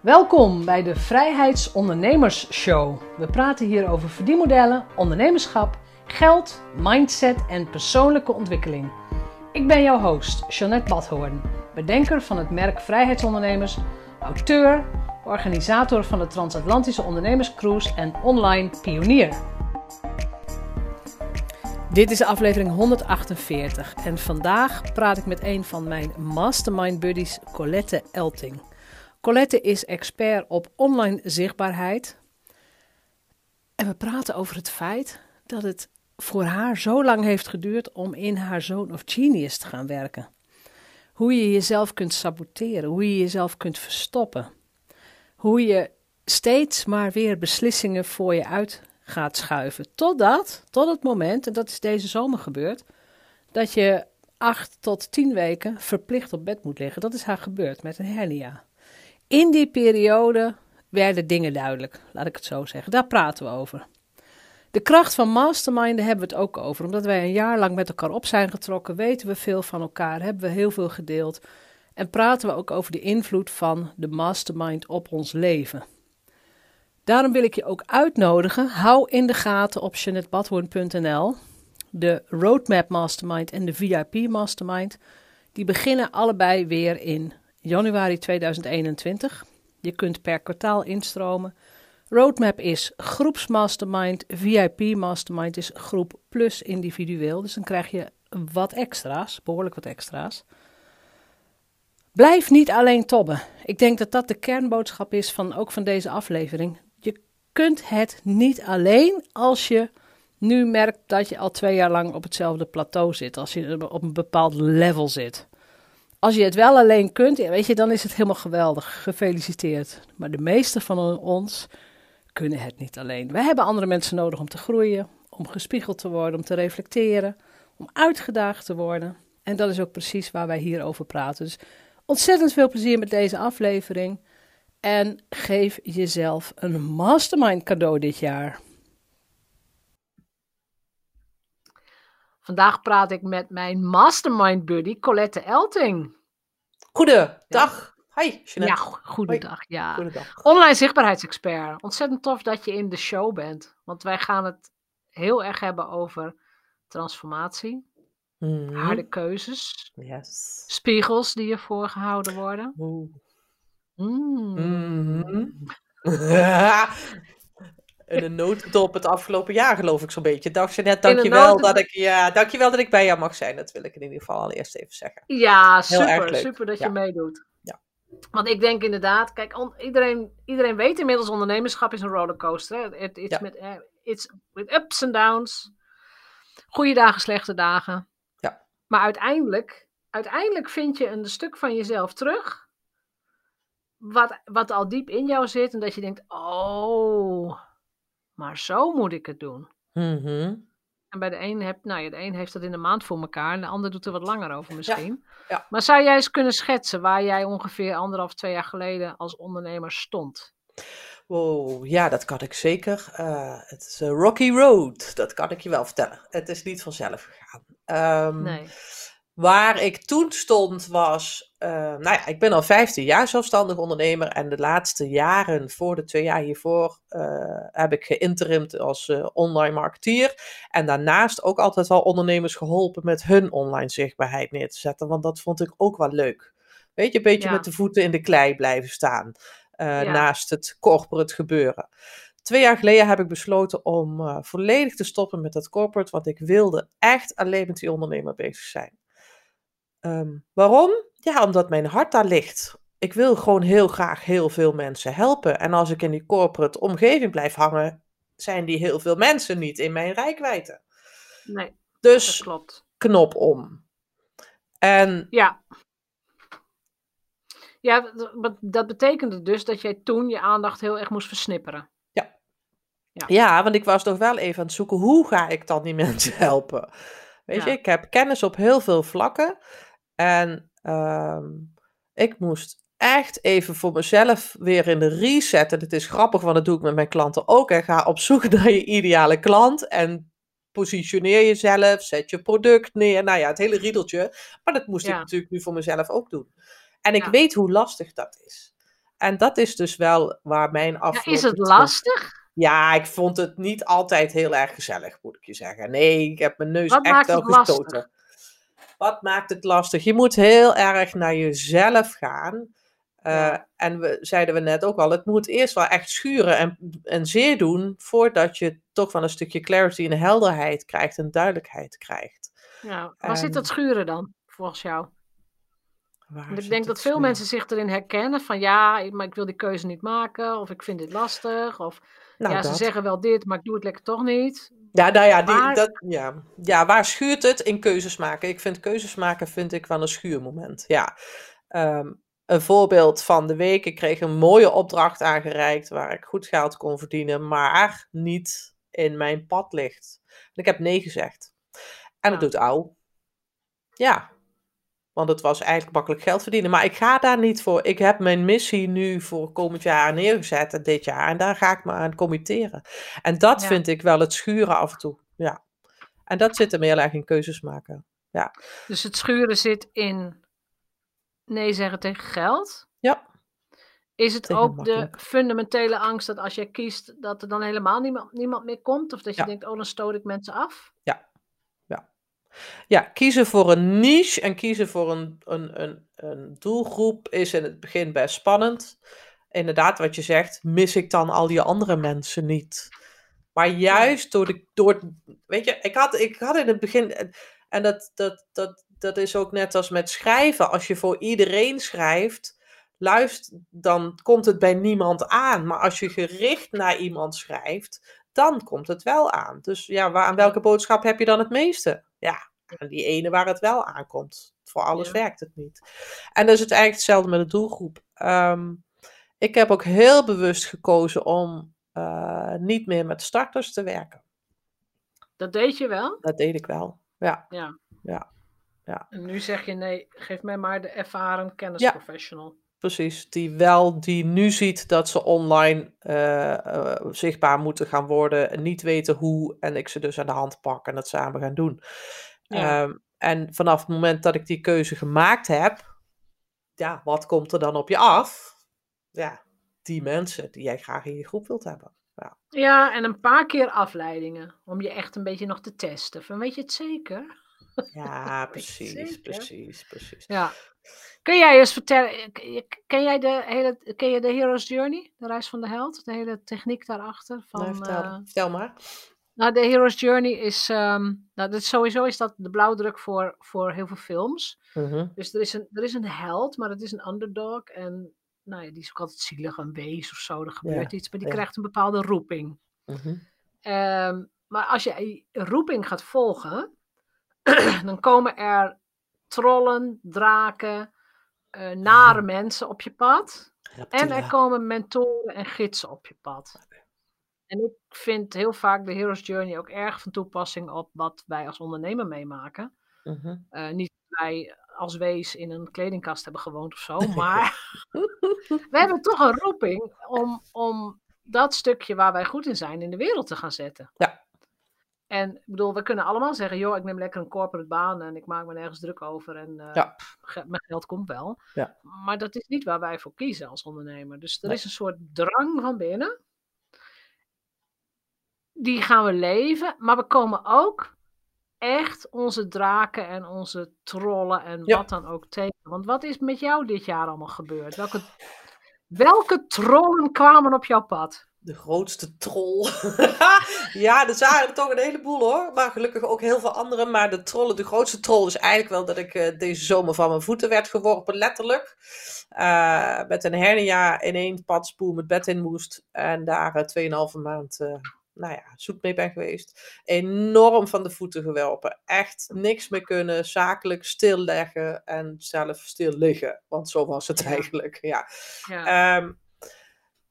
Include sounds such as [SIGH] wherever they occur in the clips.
Welkom bij de Vrijheidsondernemers Show. We praten hier over verdienmodellen, ondernemerschap, geld, mindset en persoonlijke ontwikkeling. Ik ben jouw host, Jeanette Badhoorn, bedenker van het merk Vrijheidsondernemers, auteur, organisator van de Transatlantische Ondernemerscruise en online pionier. Dit is aflevering 148 en vandaag praat ik met een van mijn mastermind buddies, Colette Elting. Colette is expert op online zichtbaarheid. En we praten over het feit dat het voor haar zo lang heeft geduurd om in haar Zone of Genius te gaan werken. Hoe je jezelf kunt saboteren, hoe je jezelf kunt verstoppen. Hoe je steeds maar weer beslissingen voor je uit gaat schuiven. Totdat, tot het moment, en dat is deze zomer gebeurd, dat je acht tot tien weken verplicht op bed moet liggen. Dat is haar gebeurd met een hernia. In die periode werden dingen duidelijk, laat ik het zo zeggen. Daar praten we over. De kracht van masterminden hebben we het ook over. Omdat wij een jaar lang met elkaar op zijn getrokken, weten we veel van elkaar, hebben we heel veel gedeeld. En praten we ook over de invloed van de mastermind op ons leven. Daarom wil ik je ook uitnodigen. Hou in de gaten op jeanettebadhoorn.nl. De Roadmap Mastermind en de VIP Mastermind. Die beginnen allebei weer in januari 2021. Je kunt per kwartaal instromen. Roadmap is groepsmastermind, VIP mastermind is groep plus individueel. Dus dan krijg je wat extra's, behoorlijk wat extra's. Blijf niet alleen tobben. Ik denk dat dat de kernboodschap is van ook van deze aflevering. Je kunt het niet alleen als je nu merkt dat je al twee jaar lang op hetzelfde plateau zit, als je op een bepaald level zit. Als je het wel alleen kunt, weet je, dan is het helemaal geweldig. Gefeliciteerd. Maar de meeste van ons kunnen het niet alleen. Wij hebben andere mensen nodig om te groeien, om gespiegeld te worden, om te reflecteren, om uitgedaagd te worden. En dat is ook precies waar wij hier over praten. Dus ontzettend veel plezier met deze aflevering. En geef jezelf een mastermind cadeau dit jaar. Vandaag praat ik met mijn mastermind buddy Colette Elting. Goedendag. Hi, Jeanette. Ja, goedendag. Ja. Goedendag. Online zichtbaarheidsexpert. Ontzettend tof dat je in de show bent. Want wij gaan het heel erg hebben over transformatie. Mm Harde keuzes. Yes. Spiegels die je voorgehouden worden. Mm. Mm [LAUGHS] [LAUGHS] in een notendop het afgelopen jaar, geloof ik zo'n beetje. Dacht je net, dankjewel dat ik, ja, dankjewel dat ik bij jou mag zijn. Dat wil ik in ieder geval al eerst even zeggen. Ja, super, super dat je meedoet. Ja. Want ik denk inderdaad, kijk, iedereen, iedereen weet inmiddels ondernemerschap is een rollercoaster. Het is met uh, it's with ups en downs. Goede dagen, slechte dagen. Ja. Maar uiteindelijk, uiteindelijk vind je een stuk van jezelf terug. Wat, wat al diep in jou zit. En dat je denkt, oh, maar zo moet ik het doen. Mhm. En bij de een, heb, nou ja, de een heeft dat in een maand voor elkaar en de ander doet er wat langer over misschien. Ja, Maar zou jij eens kunnen schetsen waar jij ongeveer anderhalf, twee jaar geleden als ondernemer stond? Wow, ja, dat kan ik zeker. Uh, het is een rocky road, dat kan ik je wel vertellen. Het is niet vanzelf gegaan. Um, nee. Waar ik toen stond was, uh, nou ja, ik ben al 15 jaar zelfstandig ondernemer en de laatste jaren, voor de twee jaar hiervoor, uh, heb ik geïnterimd als uh, online marketeer. En daarnaast ook altijd wel ondernemers geholpen met hun online zichtbaarheid neer te zetten, want dat vond ik ook wel leuk. Weet je, een beetje ja. met de voeten in de klei blijven staan, ja. naast het corporate gebeuren. Twee jaar geleden heb ik besloten om volledig te stoppen met dat corporate, want ik wilde echt alleen met die ondernemer bezig zijn. Um, waarom? Ja, omdat mijn hart daar ligt. Ik wil gewoon heel graag heel veel mensen helpen. En als ik in die corporate omgeving blijf hangen, zijn die heel veel mensen niet in mijn rijkwijde. Nee, dus dat klopt. knop om. En ja. Ja, dat betekende dus dat jij toen je aandacht heel erg moest versnipperen. Ja. Ja, ja want ik was toch wel even aan het zoeken, hoe ga ik dan die [LAUGHS] mensen helpen? Weet ja. je, ik heb kennis op heel veel vlakken. En um, ik moest echt even voor mezelf weer in de reset. En het is grappig, want dat doe ik met mijn klanten ook. En ga op zoek [LAUGHS] naar je ideale klant. En positioneer jezelf, zet je product neer. Nou ja, het hele riedeltje. Maar dat moest ja. ik natuurlijk nu voor mezelf ook doen. En ik ja. weet hoe lastig dat is. en dat is dus wel waar mijn Ja, afgelopen... is het lastig? Ja, ik vond het niet altijd heel erg gezellig, moet ik je zeggen. Nee, ik heb mijn neus Wat echt wel gestoten. Wat maakt het lastig? Je moet heel erg naar jezelf gaan. Eh, Ja. En we, zeiden we net ook al, het moet eerst wel echt schuren en, en zeer doen, voordat je toch wel een stukje clarity en helderheid krijgt en duidelijkheid krijgt. Ja, waar zit dat En- schuren dan, volgens jou? Waar ik denk dat veel mensen zich erin herkennen van ja, ik- maar ik wil die keuze niet maken, of ik vind dit lastig, of Nou, ja, ze dat. zeggen wel dit, maar ik doe het lekker toch niet. Ja, nou ja, die, dat, ja. ja, waar schuurt het in keuzes maken? Ik vind keuzes maken vind ik wel een schuurmoment. Ja. Ehm, een voorbeeld van de week. Ik kreeg een mooie opdracht aangereikt waar ik goed geld kon verdienen, maar niet in mijn pad ligt. En ik heb nee gezegd. En dat Ja. doet Au. Ja. Want het was eigenlijk makkelijk geld verdienen. Maar ik ga daar niet voor. Ik heb mijn missie nu voor komend jaar neergezet. en Dit jaar. En daar ga ik me aan committeren. En dat Ja. vind ik wel het schuren af en toe. Ja. En dat zit hem heel erg in keuzes maken. Dus het schuren zit in nee zeggen tegen geld. Ja. Is het Tegen ook makkelijk. de fundamentele angst dat als jij kiest, dat er dan helemaal niemand, niemand meer komt? Of dat je Ja. denkt, oh, dan stoot ik mensen af? Ja, kiezen voor een niche en kiezen voor een, een, een, een doelgroep is in het begin best spannend. Inderdaad, wat je zegt, mis ik dan al die andere mensen niet? Maar juist door de. Door, weet je, ik had, ik had in het begin. en- En dat, dat, dat, dat is ook net als met schrijven. Als je voor iedereen schrijft, luister, dan komt het bij niemand aan. Maar als je gericht naar iemand schrijft, dan komt het wel aan. Dus ja, waar, aan welke boodschap heb je dan het meeste? Ja, die ene waar het wel aankomt. Voor alles Ja. werkt het niet. En dat is het eigenlijk hetzelfde met de doelgroep. Ehm, ik heb ook heel bewust gekozen om eh, niet meer met starters te werken. Dat deed je wel. Dat deed ik wel. Ja, Ja. Ja. Ja. En nu zeg je nee, geef mij maar de ervaren kennisprofessional. Precies. Die wel, die nu ziet dat ze online eh, eh, zichtbaar moeten gaan worden. En niet weten hoe. En ik ze dus aan de hand pak en het samen gaan doen. Ja. Ehm, en vanaf het moment dat ik die keuze gemaakt heb. Ja, wat komt er dan op je af? Ja, die mensen die jij graag in je groep wilt hebben. Ja, en een paar keer afleidingen. Om je echt een beetje nog te testen. Van weet je het zeker? Ja, [LAUGHS] precies, zeker? precies, precies. Ja. Kun jij eens vertellen, ken jij de hele, ken je de Hero's Journey? De reis van de held? De hele techniek daarachter? Van, vertel, eh, vertel maar. nou, de Hero's Journey is, ehm, nou, dat sowieso is dat de blauwdruk voor, voor heel veel films. Mhm, Dus er is, een, er is een held, maar het is een underdog. En nou ja, die is ook altijd zielig, een wees of zo. Er gebeurt Ja, iets, maar die ja. krijgt een bepaalde roeping. mhm. Ehm, maar als je die roeping gaat volgen, [CLEARS THROAT] dan komen er trollen, draken, eh, nare mensen op je pad. En er komen mentoren en gidsen op je pad. En ik vind heel vaak de Hero's Journey ook erg van toepassing op wat wij als ondernemer meemaken. Mhm. Eh, niet dat wij als wees in een kledingkast hebben gewoond of zo, maar [LAUGHS] we hebben toch een roeping om, om dat stukje waar wij goed in zijn in de wereld te gaan zetten. Ja. En ik bedoel, we kunnen allemaal zeggen, joh, ik neem lekker een corporate baan en ik maak me nergens druk over en eh, Ja. mijn geld komt wel. Ja. Maar dat is niet waar wij voor kiezen als ondernemer. Dus er Nee. is een soort drang van binnen. Die gaan we leven, maar we komen ook echt onze draken en onze trollen en Ja. wat dan ook tegen. Want wat is met jou dit jaar allemaal gebeurd? Welke, welke trollen kwamen op jouw pad? De grootste troll. [LAUGHS] ja, er waren er toch een heleboel hoor. Maar gelukkig ook heel veel andere. Maar de trollen, de grootste troll is eigenlijk wel dat ik eh, deze zomer van mijn voeten werd geworpen, letterlijk. Eh, met een hernia in één padspoel met bed in moest. En daar eh, 2,5 maand, nou ja, zoek mee ben geweest. Enorm van de voeten geworpen. Echt niks meer kunnen. Zakelijk stilleggen en zelf stil liggen. Want zo was het eigenlijk, ja. Ja. Ehm,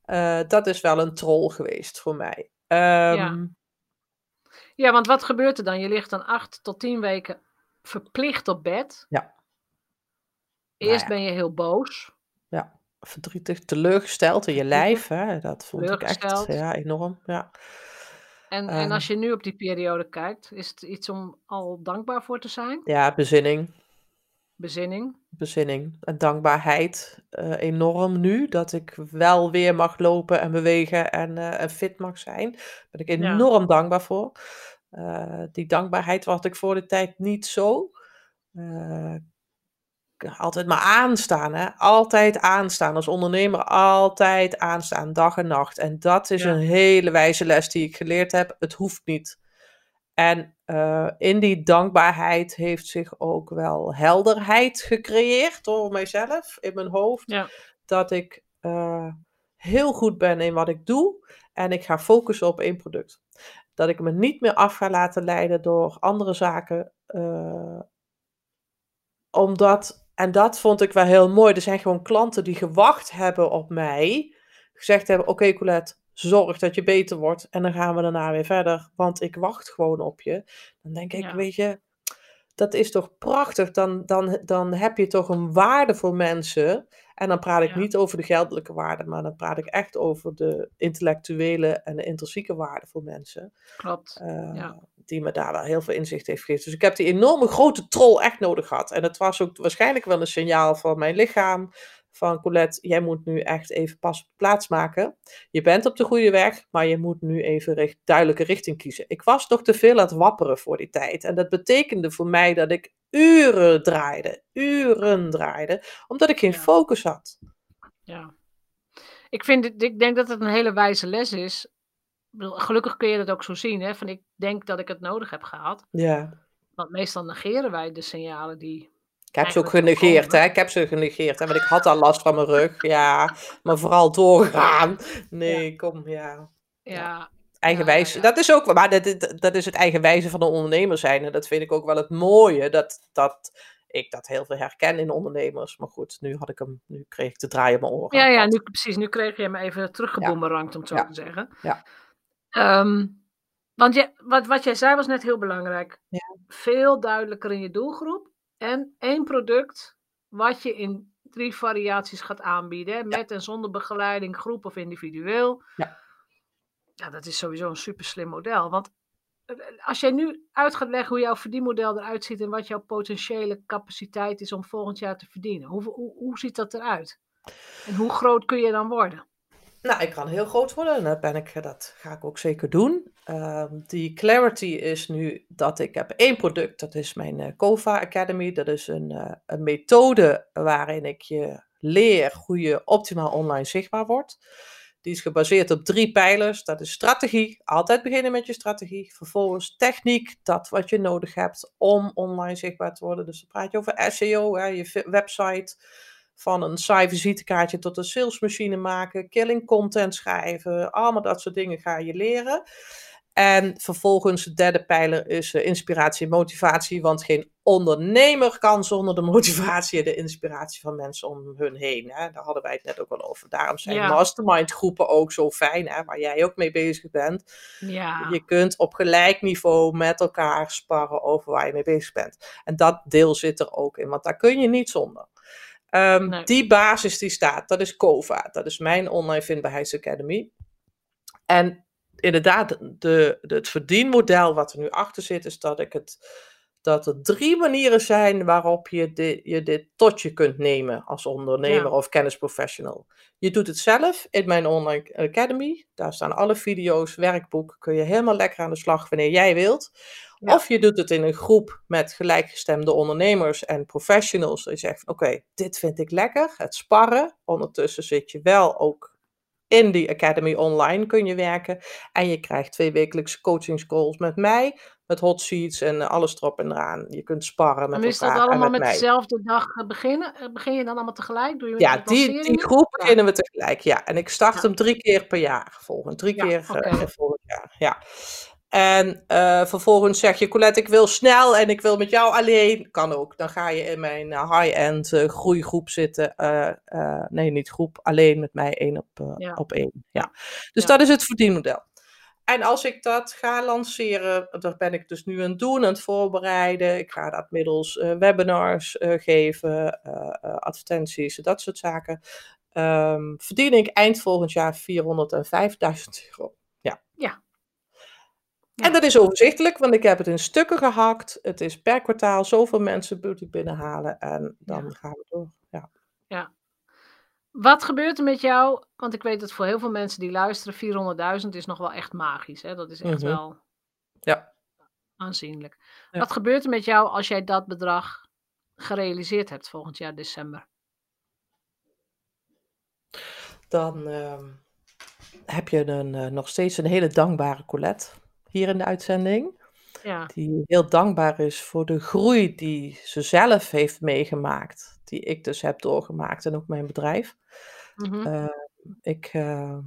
eh, dat is wel een troll geweest voor mij. Ehm, ja, want wat gebeurt er dan? Je ligt dan acht tot tien weken verplicht op bed. Ja. Eerst Nou ben je heel boos. Verdrietig, teleurgesteld in je lijf. Hè? Dat vond ik echt ja, enorm. Ja. En, en Ehm. als je nu op die periode kijkt, is het iets om al dankbaar voor te zijn? ja, bezinning. Bezinning. Bezinning en dankbaarheid uh, enorm nu. Dat ik wel weer mag lopen en bewegen en, uh, en fit mag zijn. Daar ben ik enorm dankbaar voor. Uh, die dankbaarheid had ik voor de tijd niet zo. altijd maar aanstaan, hè? Altijd aanstaan. Als ondernemer altijd aanstaan, dag en nacht. En dat is een hele wijze les die ik geleerd heb. Het hoeft niet. En uh, in die dankbaarheid heeft zich ook wel helderheid gecreëerd door mijzelf in mijn hoofd. Ja. Dat ik uh, heel goed ben in wat ik doe en ik ga focussen op één product. Dat ik me niet meer af ga laten leiden door andere zaken. Uh, omdat, en dat vond ik wel heel mooi, er zijn gewoon klanten die gewacht hebben op mij. Gezegd hebben, oké okay, Colette, zorg dat je beter wordt en dan gaan we daarna weer verder, want ik wacht gewoon op je. Dan denk ik, weet je, dat is toch prachtig. Dan, dan, dan heb je toch een waarde voor mensen. En dan praat ik niet over de geldelijke waarde, maar dan praat ik echt over de intellectuele en de intrinsieke waarde voor mensen. Klopt. Uh, Die me daar wel heel veel inzicht heeft gegeven. Dus ik heb die enorme grote troll echt nodig gehad. En het was ook waarschijnlijk wel een signaal van mijn lichaam van Colette, jij moet nu echt even pas plaats maken. Je bent op de goede weg, maar je moet nu even richt, duidelijke richting kiezen. Ik was toch te veel aan het wapperen voor die tijd. En dat betekende voor mij dat ik uren draaide, uren draaide, omdat ik geen focus had. Ja. Ik, vind, ik denk dat het een hele wijze les is. Gelukkig kun je dat ook zo zien. Hè? Van ik denk dat ik het nodig heb gehad. Ja. Want meestal negeren wij de signalen die ik heb ze ook genegeerd, hè. Ik heb ze genegeerd, hè. Want ik had al last van mijn rug, ja. Maar vooral doorgaan. Nee, kom, ja. Ja. Eigenwijze. Dat is ook, maar dat, dat is het eigenwijze van een ondernemer zijn. En dat vind ik ook wel het mooie, dat, dat ik dat heel veel herken in ondernemers. Maar goed, nu had ik hem, nu kreeg ik te draaien mijn oren. Ja, ja, nu, precies. Nu kreeg je hem even teruggeboemerangt, om het zo te zeggen. Ja. Um, want je, wat, wat jij zei was net heel belangrijk. Veel duidelijker in je doelgroep. En één product wat je in drie variaties gaat aanbieden. Met en zonder begeleiding, groep of individueel. Ja. ja, dat is sowieso een super slim model. Want eh, als jij nu uit gaat leggen hoe jouw verdienmodel eruit ziet en wat jouw potentiële capaciteit is om volgend jaar te verdienen, hoe, hoe, hoe ziet dat eruit? En hoe groot kun je dan worden? Nou, ik kan heel groot worden en dat, ben ik, dat ga ik ook zeker doen. Uh, die clarity is nu dat ik heb één product, dat is mijn uh, Kova Academy. Dat is een, uh, een methode waarin ik je leer hoe je optimaal online zichtbaar wordt. Die is gebaseerd op drie pijlers. Dat is strategie, altijd beginnen met je strategie. Vervolgens techniek, dat wat je nodig hebt om online zichtbaar te worden. Dus dan praat je over SEO, hè, je website van een saai visitekaartje tot een salesmachine maken, killing content schrijven, allemaal dat soort dingen ga je leren. En vervolgens de derde pijler is uh, inspiratie en motivatie, want geen ondernemer kan zonder de motivatie en de inspiratie van mensen om hun heen. Hè? Daar hadden wij het net ook al over. Daarom zijn mastermind groepen ook zo fijn, hè? waar jij ook mee bezig bent. Ja. Je kunt op gelijk niveau met elkaar sparren over waar je mee bezig bent. En dat deel zit er ook in, want daar kun je niet zonder. Um, Die basis die staat, dat is COVA. Dat is mijn online vindbaarheidsacademy. En inderdaad, de, de, het verdienmodel wat er nu achter zit, is dat ik het dat er drie manieren zijn waarop je, dit, je dit tot je kunt nemen als ondernemer of kennisprofessional. Je doet het zelf in mijn online academy. Daar staan alle video's, werkboek. Kun je helemaal lekker aan de slag wanneer jij wilt. Of je doet het in een groep met gelijkgestemde ondernemers en professionals. Je zegt: Oké, dit vind ik lekker. Het sparren. Ondertussen zit je wel ook in die Academy online kun je werken. En je krijgt twee wekelijkse coachingscalls met mij. Met hot seats en alles erop en eraan. Je kunt sparren met elkaar. Is dat allemaal met, met dezelfde dag eh, beginnen? Eh, begin je dan allemaal tegelijk? Doe je ja, die, die groep beginnen we tegelijk. Ja, en ik start hem drie keer per jaar. Volgend drie keer uh, volgend jaar. Ja. En uh, vervolgens zeg je, Colette, ik wil snel en ik wil met jou alleen. Kan ook. Dan ga je in mijn uh, high-end uh, groeigroep zitten. nee, niet groep, alleen met mij één op, ja. op één. Ja. Dus ja. dat is het verdienmodel. En als ik dat ga lanceren, dat ben ik dus nu aan het doen, aan het voorbereiden. Ik ga dat middels webinars geven, advertenties, dat soort zaken. Um, verdien ik eind volgend jaar 405.000 euro. Ja. Ja, En dat is overzichtelijk, want ik heb het in stukken gehakt. Het is per kwartaal zoveel mensen beauty binnenhalen en dan gaan we door. Ja. Ja. Wat gebeurt er met jou? Want ik weet dat voor heel veel mensen die luisteren, 400.000 is nog wel echt magisch. Hè? Dat is echt Mhm. wel Ja. aanzienlijk. Ja. Wat gebeurt er met jou als jij dat bedrag gerealiseerd hebt volgend jaar december? Dan ehm, heb je een, eh, nog steeds een hele dankbare Colette hier in de uitzending. Ja, Die heel dankbaar is voor de groei die ze zelf heeft meegemaakt. Die ik dus heb doorgemaakt en ook mijn bedrijf. mhm. Eh, ik, eh,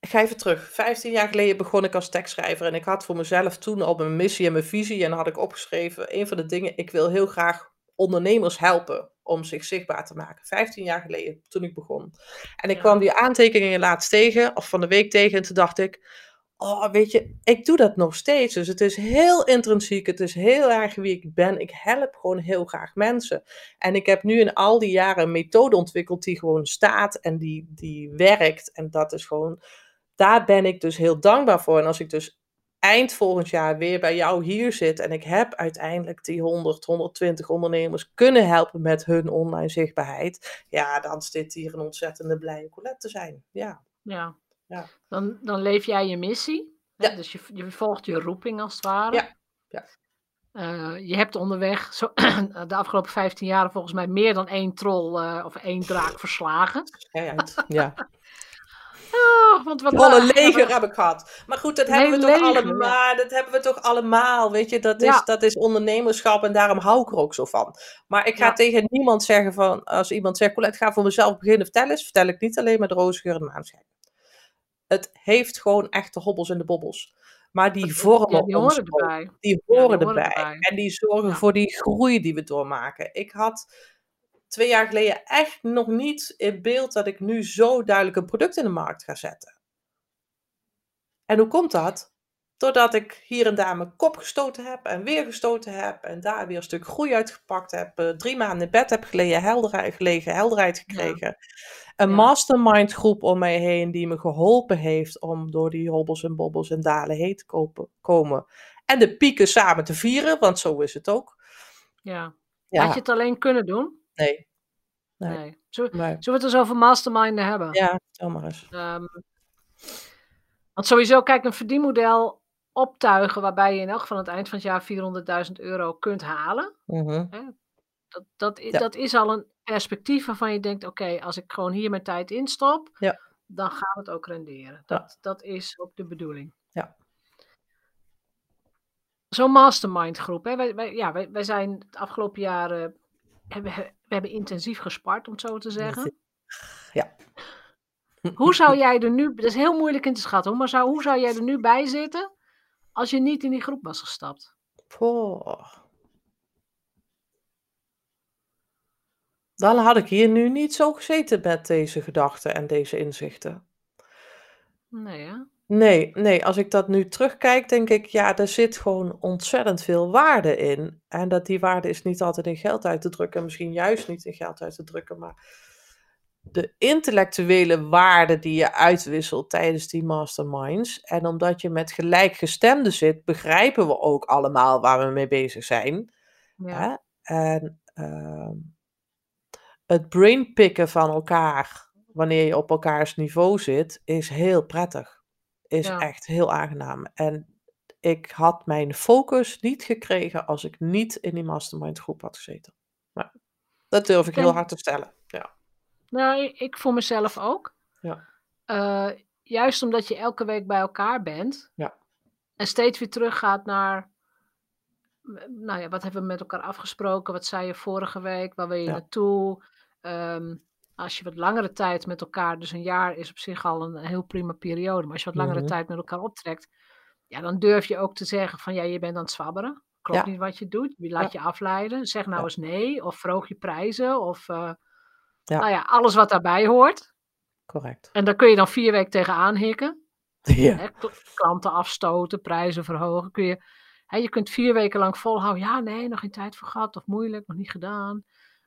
ik ga even terug. 15 jaar geleden begon ik als tekstschrijver en ik had voor mezelf toen al mijn missie en mijn visie. En had ik opgeschreven, een van de dingen, ik wil heel graag ondernemers helpen om zich zichtbaar te maken. 15 jaar geleden, toen ik begon. En ik Ja. kwam die aantekeningen laatst tegen, of van de week tegen, en toen dacht ik, oh weet je, ik doe dat nog steeds. Dus het is heel intrinsiek, het is heel erg wie ik ben. Ik help gewoon heel graag mensen. En ik heb nu in al die jaren een methode ontwikkeld die gewoon staat en die, die werkt. En dat is gewoon, daar ben ik dus heel dankbaar voor. En als ik dus eind volgend jaar weer bij jou hier zit en ik heb uiteindelijk die 100, 120 ondernemers kunnen helpen met hun online zichtbaarheid, ja, dan zit hier een ontzettende blije Colette te zijn. Ja. ja. Ja. Dan, dan leef jij je missie. hè? Ja. Dus je, je volgt je roeping als het ware. Ja, ja. Eh, je hebt onderweg zo, [CLEARS THROAT] de afgelopen 15 jaar volgens mij meer dan één troll eh, of één draak verslagen. Schijnt. Ja. [LAUGHS] Oh, want wat laag, leger heb ik gehad. Maar goed, dat Een hebben we toch leger, allemaal. Dat hebben we toch allemaal. Weet je, dat is, Ja. dat is ondernemerschap en daarom hou ik er ook zo van. Maar ik ga Ja. tegen niemand zeggen van, als iemand zegt, Colette, ga voor mezelf beginnen vertellen eens, vertel ik niet alleen maar de roze geur en maanschijn. Het heeft gewoon echt de hobbels en de bobbels. Maar die vormen die ons horen erbij. Die horen, die horen erbij. erbij. En die zorgen voor die groei die we doormaken. Ik had twee jaar geleden echt nog niet in beeld dat ik nu zo duidelijk een product in de markt ga zetten. En hoe komt dat? Doordat ik hier en daar mijn kop gestoten heb en weer gestoten heb en daar weer een stuk groei uitgepakt heb. eh, drie maanden in bed heb gelegen, helderheid, gelegen, helderheid gekregen. Een Ja. mastermind groep om mij heen die me geholpen heeft om door die hobbels en bobbels en dalen heen te kopen, komen. En de pieken samen te vieren, want zo is het ook. Ja. Ja, Had je het alleen kunnen doen? Nee. Nee. Nee. Zullen, zullen we het eens over masterminden hebben? ja, vertel maar eens. Ehm, want sowieso, kijk, een verdienmodel optuigen waarbij je in elk geval aan het eind van het jaar 400.000 euro kunt halen. Mhm. Dat, dat, Ja. dat is al een perspectief waarvan je denkt, oké, als ik gewoon hier mijn tijd instop, Ja. dan gaat het ook renderen. Dat, dat is ook de bedoeling. Ja. Zo'n mastermind groep, hè? Wij, wij, ja, wij, wij zijn het afgelopen jaren, hebben, we hebben intensief gespart, om het zo te zeggen. Ja. Hoe zou [LAUGHS] jij er nu, dat is heel moeilijk in te schatten, maar zou, hoe zou jij er nu bij zitten als je niet in die groep was gestapt? Poh. Dan had ik hier nu niet zo gezeten met deze gedachten en deze inzichten. Nee, hè? Nee, nee, als ik dat nu terugkijk, denk ik, ja, er zit gewoon ontzettend veel waarde in. En dat die waarde is niet altijd in geld uit te drukken, misschien juist niet in geld uit te drukken, maar de intellectuele waarde die je uitwisselt tijdens die masterminds. En omdat je met gelijkgestemden zit, begrijpen we ook allemaal waar we mee bezig zijn. Ja. En ehm, het brainpicken van elkaar, wanneer je op elkaars niveau zit, is heel prettig. Is Ja. echt heel aangenaam. En ik had mijn focus niet gekregen als ik niet in die mastermind groep had gezeten. Maar dat durf ik heel hard te stellen. Ja. Nou, ik- voor mezelf ook. Ja. Eh, juist omdat je elke week bij elkaar bent. Ja. En steeds weer teruggaat naar. Nou ja, wat hebben we met elkaar afgesproken? Wat zei je vorige week? Waar wil je Ja. naartoe? Ehm, als je wat langere tijd met elkaar, dus een jaar is op zich al een heel prima periode. Maar als je wat langere Mhm. tijd met elkaar optrekt, ja, dan durf je ook te zeggen van ja, je bent aan het zwabberen. Klopt Ja. niet wat je doet. Je laat je afleiden. Zeg nou Ja. eens nee. Of verhoog je prijzen. Of eh, Ja. nou ja, alles wat daarbij hoort. Correct. En daar kun je dan vier weken tegenaan hikken. [LAUGHS] Ja. Hè, klanten afstoten, prijzen verhogen. Kun je, hè, je kunt vier weken lang volhouden. Ja, nee, nog geen tijd voor gehad. Of moeilijk, nog niet gedaan.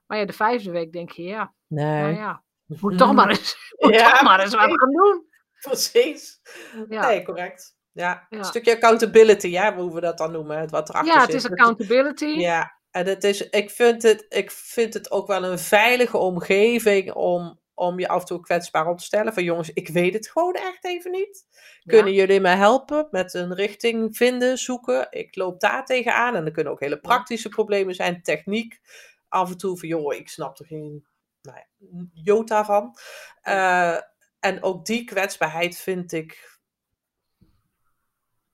Maar ja, de vijfde week denk je, ja, Nee. nou ja, [LAUGHS] moet toch maar eens, [LAUGHS] moet Ja, toch maar eens wat gaan doen. Precies. Ja. Nee, correct. Ja, Ja. een stukje accountability, ja, hoe we dat dan noemen, wat erachter Ja, het is accountability. Ja, en het is, ik, vind het, ik vind het ook wel een veilige omgeving om, om je af en toe kwetsbaar op te stellen. Van jongens, ik weet het gewoon echt even niet. Kunnen jullie me helpen met een richting vinden, zoeken? Ik loop daar tegenaan. En er kunnen ook hele praktische problemen zijn. Techniek. Af en toe van, joh, ik snap er geen nou ja, jota van. Eh, en ook die kwetsbaarheid vind ik...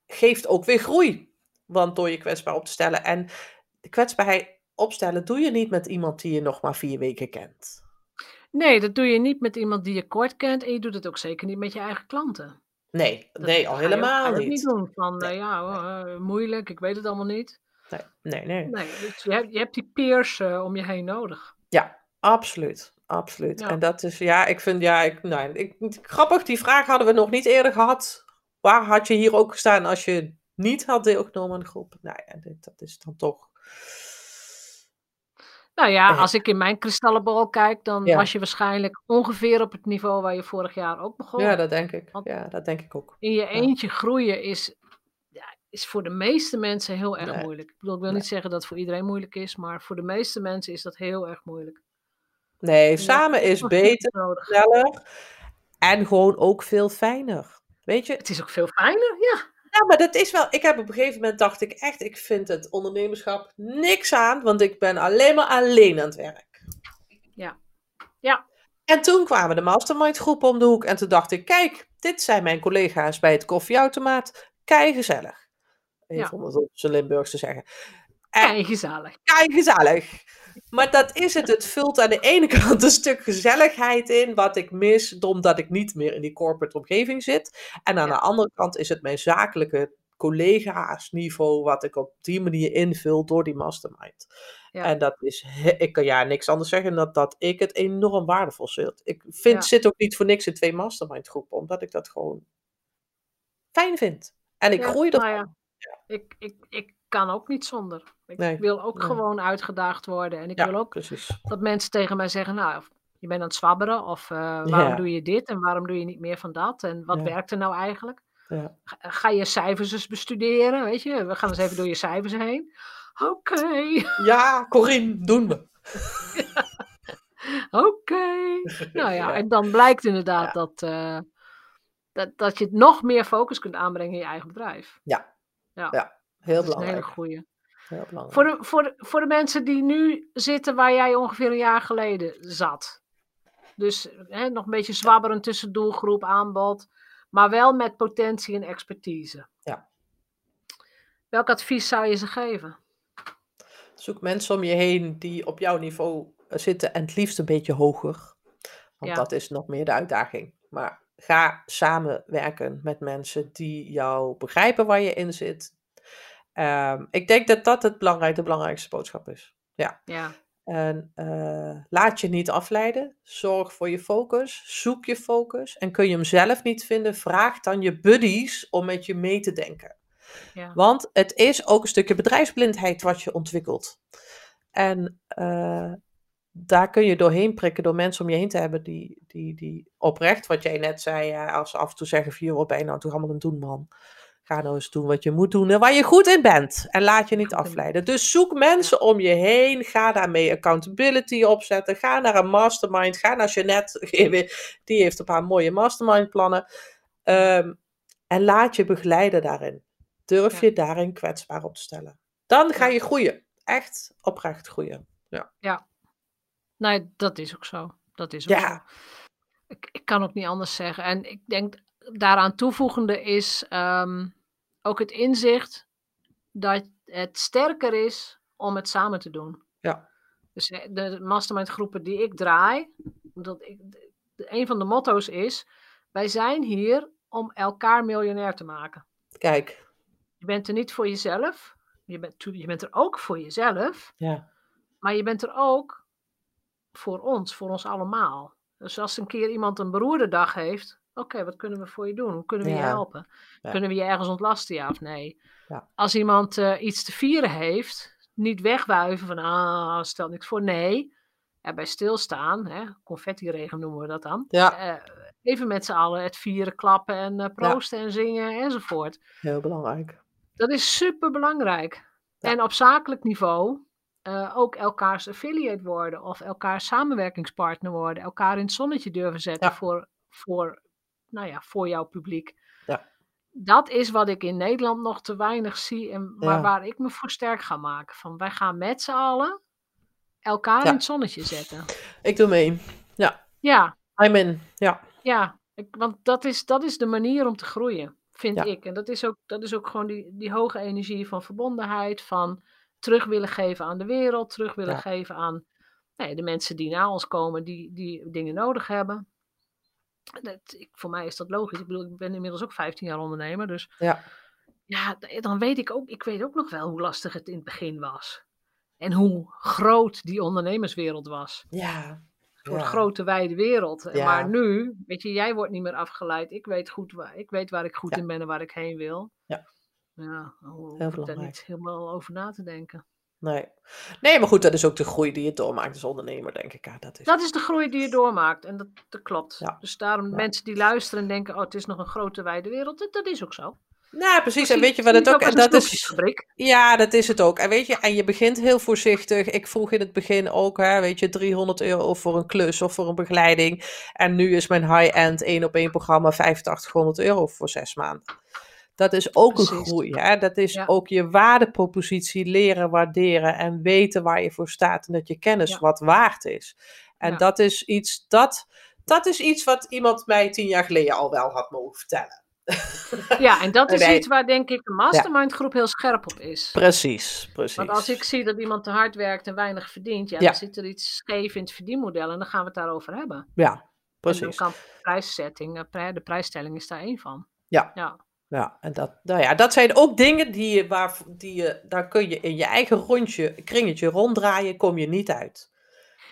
geeft ook weer groei. Want door je kwetsbaar op te stellen. En de kwetsbaarheid opstellen doe je niet met iemand die je nog maar vier weken kent. Nee, dat doe je niet met iemand die je kort kent. En je doet het ook zeker niet met je eigen klanten. Nee, Dat nee, al helemaal niet. niet doen. Van, Nee, eh, ja, eh, moeilijk, ik weet het allemaal niet. Nee, nee, nee. Nee, dus je hebt, je hebt die peers eh, om je heen nodig. Ja, absoluut. Absoluut. Ja. En dat is, ja, ik vind, ja, ik, nou, ik, grappig, die vraag hadden we nog niet eerder gehad. Waar had je hier ook gestaan als je niet had deelgenomen aan de groep? Nou ja, dit- dat is dan toch. Nou ja, Eh. als ik in mijn kristallenbol kijk, dan Ja. was je waarschijnlijk ongeveer op het niveau waar je vorig jaar ook begon. Ja, dat denk ik. Want- Ja, dat denk ik ook. In je eentje groeien is, is voor de meeste mensen heel erg Nee. moeilijk. Ik bedoel, ik wil Nee. niet zeggen dat het voor iedereen moeilijk is, maar voor de meeste mensen is dat heel erg moeilijk. Nee, samen is beter, nodig. sneller en gewoon ook veel fijner. Weet je, Het is ook veel fijner, ja. Ja, maar dat is wel. Ik heb op een gegeven moment dacht ik echt, ik vind het ondernemerschap niks aan, want ik ben alleen maar alleen aan het werk. Ja. Ja. En toen kwamen de mastermind groepen om de hoek en toen dacht ik, kijk, dit zijn mijn collega's bij het koffieautomaat. Kei gezellig. Even Ja. om het op zijn Limburgs te zeggen. En gezellig. kei gezellig. Maar dat is het. Het vult aan de ene kant een stuk gezelligheid in, wat ik mis, omdat ik niet meer in die corporate omgeving zit. En aan Ja. de andere kant is het mijn zakelijke collega's-niveau, wat ik op die manier invul door die mastermind. Ja. En dat is, ik kan ja niks anders zeggen dan dat ik het enorm waardevol vind. Ik vind, Ja. zit ook niet voor niks in twee mastermind groepen, omdat ik dat gewoon fijn vind. En ik Ja, groei ervan. Ik, ik, ik kan ook niet zonder. Ik Nee, wil ook nee. gewoon uitgedaagd worden. En ik Ja, wil ook precies. dat mensen tegen mij zeggen, nou, je bent aan het zwabberen. Of eh, waarom Ja. doe je dit en waarom doe je niet meer van dat? En wat Ja. werkt er nou eigenlijk? Ja. Ga, je cijfers eens bestuderen, weet je? We gaan eens even door je cijfers heen. Oké, [LAUGHS] ja, Corine, doen we. [LAUGHS] oké. Nou [LAUGHS] ja, en dan blijkt inderdaad dat, eh, dat, dat je het nog meer focus kunt aanbrengen in je eigen bedrijf. Ja. Ja, Ja, Heel een hele belangrijk. goeie. Heel belangrijk. Voor de, voor, de, voor de mensen die nu zitten waar jij ongeveer een jaar geleden zat. Dus hè, nog een beetje zwabberen tussen doelgroep, aanbod. Maar wel met potentie en expertise. Ja. Welk advies zou je ze geven? Zoek mensen om je heen die op jouw niveau eh, zitten en het liefst een beetje hoger. Want Ja. dat is nog meer de uitdaging. Maar ga samenwerken met mensen die jou begrijpen waar je in zit. Ehm, ik denk dat dat het belangrijk, de belangrijkste boodschap is. Ja. Ja, En eh, laat je niet afleiden. Zorg voor je focus. Zoek je focus. En kun je hem zelf niet vinden, vraag dan je buddies om met je mee te denken. ja, Want het is ook een stukje bedrijfsblindheid wat je ontwikkelt. En eh, daar kun je doorheen prikken door mensen om je heen te hebben die, die, die oprecht, wat jij net zei, ja, als ze af en toe zeggen wat ben je nou toch allemaal een doen, man. Ga nou eens doen wat je moet doen en waar je goed in bent. En laat je niet afleiden. Dus zoek mensen om je heen. Ga daarmee accountability opzetten. Ga naar een mastermind. Ga naar Jeannette. [LAUGHS] Die heeft een paar mooie mastermind plannen. Ehm, en laat je begeleiden daarin. Durf Ja. je daarin kwetsbaar op te stellen. Dan ga Ja. je groeien. Echt oprecht groeien. Nee, dat is ook zo. Dat is ook Ja. zo. Ik, ik kan ook niet anders zeggen. En ik denk daaraan toevoegende is ehm, ook het inzicht dat het sterker is om het samen te doen. Ja. Dus eh, de mastermind groepen die ik draai, dat ik, een van de motto's is, wij zijn hier om elkaar miljonair te maken. Kijk. Je bent er niet voor jezelf, je bent, je bent er ook voor jezelf, Ja. maar je bent er ook voor ons, voor ons allemaal. Dus als een keer iemand een beroerde dag heeft, oké, wat kunnen we voor je doen? Hoe kunnen we je helpen? Ja. Kunnen we je ergens ontlasten, ja of nee? Ja. Als iemand eh, iets te vieren heeft, niet wegwuiven van, ah, stel niks voor. Nee, erbij stilstaan, hè, confetti-regen noemen we dat dan. Eh, Even met z'n allen het vieren, klappen en uh, proosten en zingen enzovoort. Heel belangrijk. Dat is super belangrijk. En op zakelijk niveau uh, ook elkaars affiliate worden of elkaars samenwerkingspartner worden, elkaar in het zonnetje durven zetten voor, voor, nou ja, voor jouw publiek. Ja. Dat is wat ik in Nederland nog te weinig zie en maar waar ik me voor sterk ga maken. Van wij gaan met z'n allen elkaar in het zonnetje zetten. Ik doe mee. Ja. Ja. I'm in. Ja. Ja, ik, want dat is, dat is de manier om te groeien, vind ik. En dat is ook, dat is ook gewoon die, die hoge energie van verbondenheid, van terug willen geven aan de wereld, terug willen geven aan nee, de mensen die na ons komen, die, die dingen nodig hebben. Dat, ik, voor mij is dat logisch. Ik bedoel, ik ben inmiddels ook 15 jaar ondernemer, dus ja. ja, dan weet ik ook, ik weet ook nog wel hoe lastig het in het begin was. En hoe groot die ondernemerswereld was. Ja. Een grote wijde wereld. Maar nu, weet je, jij wordt niet meer afgeleid. Ik weet goed waar ik weet waar ik goed in ben en waar ik heen wil. Ja. Ja, hoef ik daar niet helemaal over na te denken. Nee. nee, maar goed, dat is ook de groei die je doormaakt als ondernemer, denk ik. Ja, dat, is... dat is de groei die je doormaakt en dat, dat klopt. Dus daarom mensen die luisteren en denken, oh, het is nog een grote wijde wereld, dat, dat is ook zo. Nou, precies. En weet je wat het ook, en dat is. Ja, dat is het ook. En weet je, en je begint heel voorzichtig. Ik vroeg in het begin ook, hè, weet je, 300 euro voor een klus of voor een begeleiding. En nu is mijn high-end één op één programma 8500 euro voor zes maanden. Dat is ook een groei. Hè? Dat is ook je waardepropositie leren waarderen en weten waar je voor staat en dat je kennis wat waard is. En dat is iets dat, dat is iets wat iemand mij tien jaar geleden al wel had mogen vertellen. Ja, en dat [LAUGHS] is iets waar denk ik de mastermind groep heel scherp op is. Precies, precies. Want als ik zie dat iemand te hard werkt en weinig verdient, ja, dan zit er iets scheef in het verdienmodel en dan gaan we het daarover hebben. Ja, precies. En dan kan prijszetting, eh, de prijsstelling is daar één van. Ja. ja. Ja, en dat, nou ja, dat zijn ook dingen die je, waar, die je, daar kun je in je eigen rondje, kringetje ronddraaien, kom je niet uit.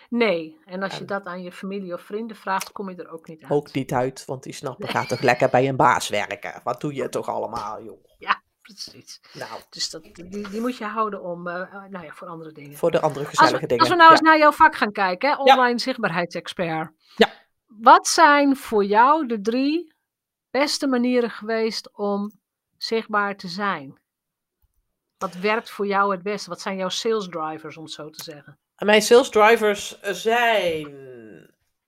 Nee, en als je dat aan je familie of vrienden vraagt, kom je er ook niet uit. Ook niet uit, want die snappen, gaat toch lekker bij een baas werken. Wat doe je toch allemaal, joh? Ja, precies. Nou. Dus dat, die, die moet je houden om, uh, nou ja, voor andere dingen. Voor de andere gezellige dingen. Als we nou eens naar jouw vak gaan kijken, hè? online zichtbaarheidsexpert. Ja. Wat zijn voor jou de drie beste manieren geweest om zichtbaar te zijn? Wat werkt voor jou het beste? Wat zijn jouw sales drivers, om het zo te zeggen? Mijn sales drivers zijn.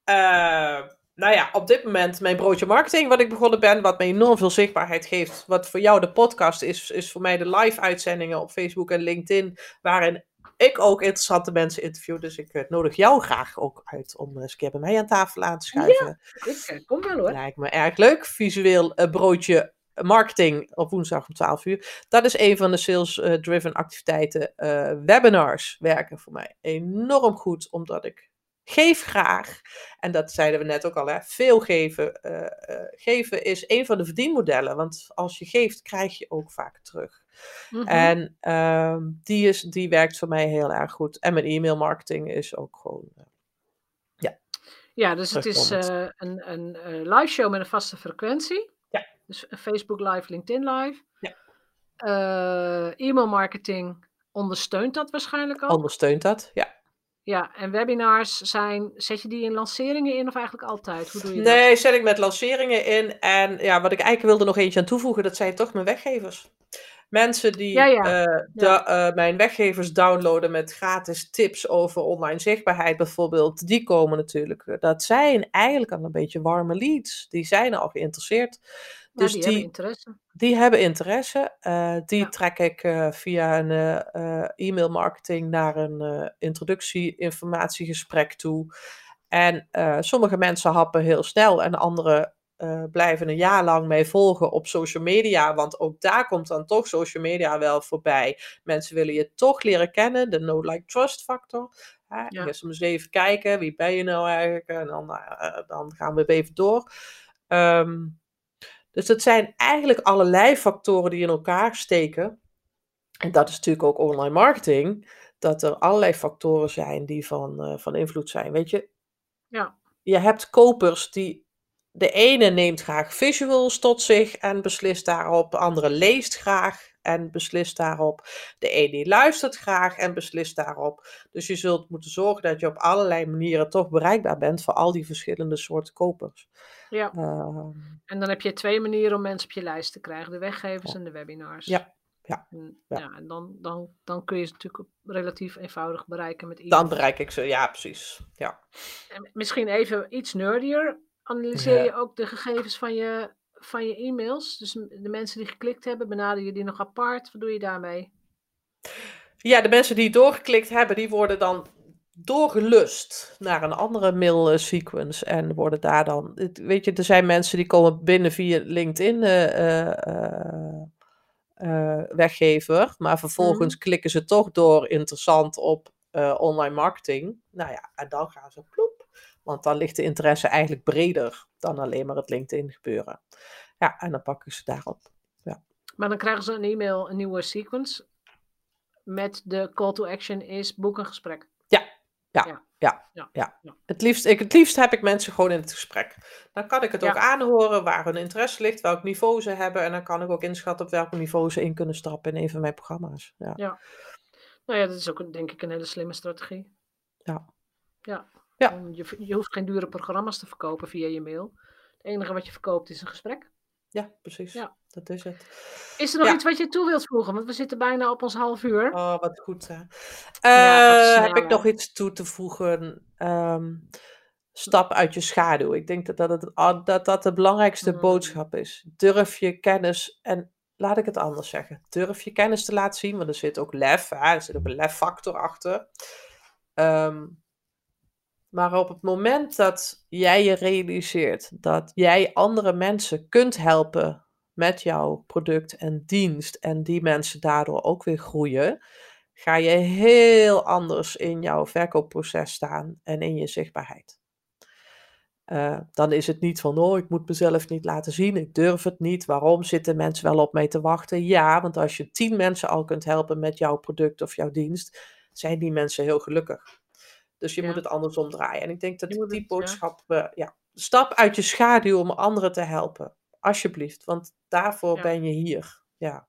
Uh, nou ja, op dit moment mijn broodje marketing, wat ik begonnen ben, wat me enorm veel zichtbaarheid geeft. Wat voor jou de podcast is, is voor mij de live uitzendingen op Facebook en LinkedIn, waarin ik ook interessante mensen interview. Dus ik uh, nodig jou graag ook uit om eens een keer bij mij aan tafel aan te schuiven. Ja, ik uh, kom wel hoor. Lijkt me erg leuk. Visueel uh, broodje marketing op woensdag om 12 uur. Dat is een van de sales-driven activiteiten. webinars werken voor mij enorm goed, omdat ik geef graag. En dat zeiden we net ook al, hè, veel geven. geven is een van de verdienmodellen, want als je geeft, krijg je ook vaak terug. Mhm. En uh, die, is, die werkt voor mij heel erg goed. En mijn e-mail marketing is ook gewoon. Uh, ja. Ja, dus het is uh, een, een uh, live show met een vaste frequentie. Ja. Dus Facebook Live, LinkedIn Live. Ja. e-mail marketing ondersteunt dat waarschijnlijk al. Ondersteunt dat, ja. Ja, en webinars zijn, zet je die in lanceringen in of eigenlijk altijd? Hoe doe je nee, dat? zet ik met lanceringen in. En ja, wat ik eigenlijk wilde nog eentje aan toevoegen, dat zijn toch mijn weggevers. Mensen die eh, De, uh, mijn weggevers downloaden met gratis tips over online zichtbaarheid bijvoorbeeld, die komen natuurlijk. Eh, dat zijn eigenlijk al een beetje warme leads. Die zijn al geïnteresseerd. Dus die, die, hebben interesse. Die hebben interesse. Uh, die trek ik via een e-mail marketing naar een introductie-informatiegesprek toe. En sommige mensen happen heel snel en andere uh, blijven een jaar lang mee volgen op social media. Want ook daar komt dan toch social media wel voorbij. Mensen willen je toch leren kennen, de no-like-trust factor. Hè? Ja. Eerst eens even kijken, wie ben je nou eigenlijk? En dan, uh, dan gaan we even door. Um, dus het zijn eigenlijk allerlei factoren die in elkaar steken. En dat is natuurlijk ook online marketing. Dat er allerlei factoren zijn die van, uh, van invloed zijn. Weet je, ja. je hebt kopers die de ene neemt graag visuals tot zich en beslist daarop. De andere leest graag en beslist daarop. De ene die luistert graag en beslist daarop. Dus je zult moeten zorgen dat je op allerlei manieren toch bereikbaar bent voor al die verschillende soorten kopers. Ja. Ehm, En dan heb je twee manieren om mensen op je lijst te krijgen: de weggevers Ja. en de webinars. Ja, ja, En, ja. ja, en dan, dan, dan kun je ze natuurlijk relatief eenvoudig bereiken met dan e-mail. bereik ik ze, ja, precies. Ja. En misschien even iets nerdier. Analyseer je ook de gegevens van je, van je e-mails? Dus de mensen die geklikt hebben, benader je die nog apart? Wat doe je daarmee? Ja, de mensen die doorgeklikt hebben, die worden dan doorgelust naar een andere mail eh, sequence en worden daar dan, weet je, er zijn mensen die komen binnen via LinkedIn eh, eh, weggever, maar vervolgens klikken ze toch door interessant op online marketing. Nou ja, en dan gaan ze ploep, want dan ligt de interesse eigenlijk breder dan alleen maar het LinkedIn gebeuren. Ja, en dan pakken ze daarop. Maar dan krijgen ze een e-mail, een nieuwe sequence. Met de call to action is boek een gesprek. Ja. Het liefst, ik, het liefst heb ik mensen gewoon in het gesprek. Dan kan ik het Ja. ook aanhoren waar hun interesse ligt, welk niveau ze hebben. En dan kan ik ook inschatten op welk niveau ze in kunnen stappen in een van mijn programma's. Ja. Nou ja, dat is ook denk ik een hele slimme strategie. Ja. Ja. Ja. Je, je hoeft geen dure programma's te verkopen via je mail. Het enige wat je verkoopt is een gesprek. Ja, precies. Ja. Dat is het. Is er nog Ja. iets wat je toe wilt voegen? Want we zitten bijna op ons half uur. Oh, wat goed. Hè? Eh, heb ik nog iets toe te voegen? Ehm, stap uit je schaduw. Ik denk dat dat, het, dat, dat de belangrijkste Mm. boodschap is. Durf je kennis en laat ik het anders zeggen. Durf je kennis te laten zien, want er zit ook lef, hè? er zit ook een leffactor achter. Ehm, maar op het moment dat jij je realiseert dat jij andere mensen kunt helpen met jouw product en dienst en die mensen daardoor ook weer groeien, ga je heel anders in jouw verkoopproces staan en in je zichtbaarheid. Eh, dan is het niet van, oh, ik moet mezelf niet laten zien, ik durf het niet. Waarom zitten mensen wel op mij te wachten? Ja, want als je tien mensen al kunt helpen met jouw product of jouw dienst, zijn die mensen heel gelukkig. Dus je Ja. moet het andersom draaien. En ik denk dat die het, ja. boodschap, eh, ja, stap uit je schaduw om anderen te helpen. Alsjeblieft, want daarvoor Ja. ben je hier. Ja,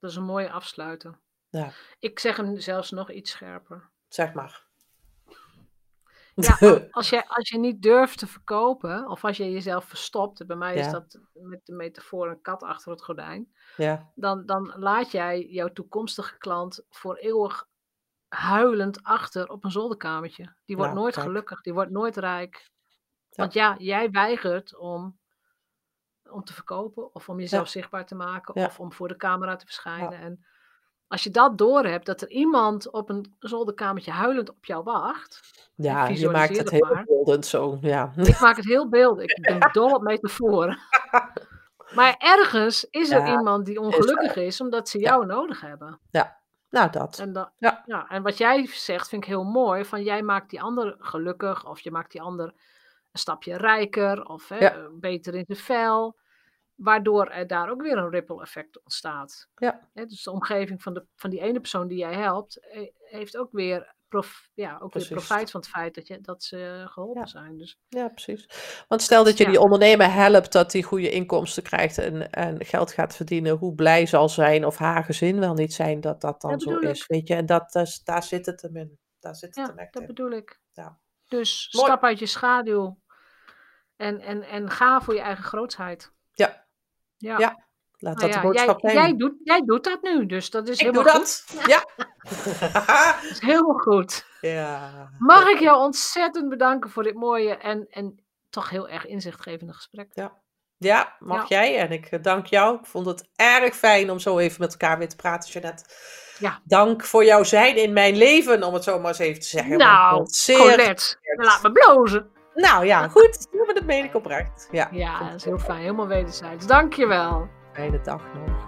Dat is een mooie afsluiter. Ja. Ik zeg hem zelfs nog iets scherper. zeg maar. Ja, [LAUGHS] als je, als je niet durft te verkopen, of als je jezelf verstopt, bij mij is Ja. dat met de metafoor een kat achter het gordijn, ja, dan, dan laat jij jouw toekomstige klant voor eeuwig huilend achter op een zolderkamertje. Die wordt Nou, nooit kijk. gelukkig, die wordt nooit rijk. Want ja, jij weigert om, om te verkopen, of om jezelf Ja. zichtbaar te maken, Ja. of om voor de camera te verschijnen. En als je dat doorhebt, dat er iemand op een zolderkamertje huilend op jou wacht, ja je maakt het heel beeldend zo. Ja. ik maak het heel beeldig. Ik ben [LAUGHS] dol op metaforen. Maar ergens is er Ja, iemand die ongelukkig is, omdat ze Ja. jou nodig hebben. Nou, dat. En, Ja. ja. en wat jij zegt vind ik heel mooi. Van jij maakt die ander gelukkig. Of je maakt die ander een stapje rijker. Of hè, Ja. eh, beter in zijn vel. Waardoor er daar ook weer een ripple effect ontstaat. Ja. Hè, dus de omgeving van, de, van die ene persoon die jij helpt. eh, Heeft ook weer, prof, ja, ook weer Precies. profijt van het feit dat, je, dat ze geholpen Ja. zijn. Dus Ja, precies. Want stel dat je Ja. die ondernemer helpt dat hij goede inkomsten krijgt en, en geld gaat verdienen, hoe blij zal zijn of haar gezin wel niet zijn dat dat dan Dat zo is. ik. Weet je, en dat, is- daar zit het hem in. Daar zit het ja, hem echt dat in. bedoel ik. Ja. Dus Mooi. stap uit je schaduw. En, en, en ga voor je eigen grootsheid. Ja. Ja. Ja, Laat Nou dat de boodschap jij, zijn. jij, doet, jij doet dat nu, dus dat is ik helemaal doe goed. dat. Ja. [LAUGHS] [LAUGHS] Dat is helemaal goed. ja. Mag ik jou ontzettend bedanken voor dit mooie en, en toch heel erg inzichtgevende gesprek. Ja. Ja, mag Ja. jij. En ik eh, dank jou. Ik vond het erg fijn om zo even met elkaar weer te praten, Jeanette. Ja. Dank voor jouw zijn in mijn leven, om het zo maar eens even te zeggen. Ik Nou, zeer... Colette, laat me blozen. Nou ja, goed. Maar dat meen ik oprecht. Ja, Ja, dat ik is heel fijn. Helemaal wederzijds. Dankjewel. fijne dag nog.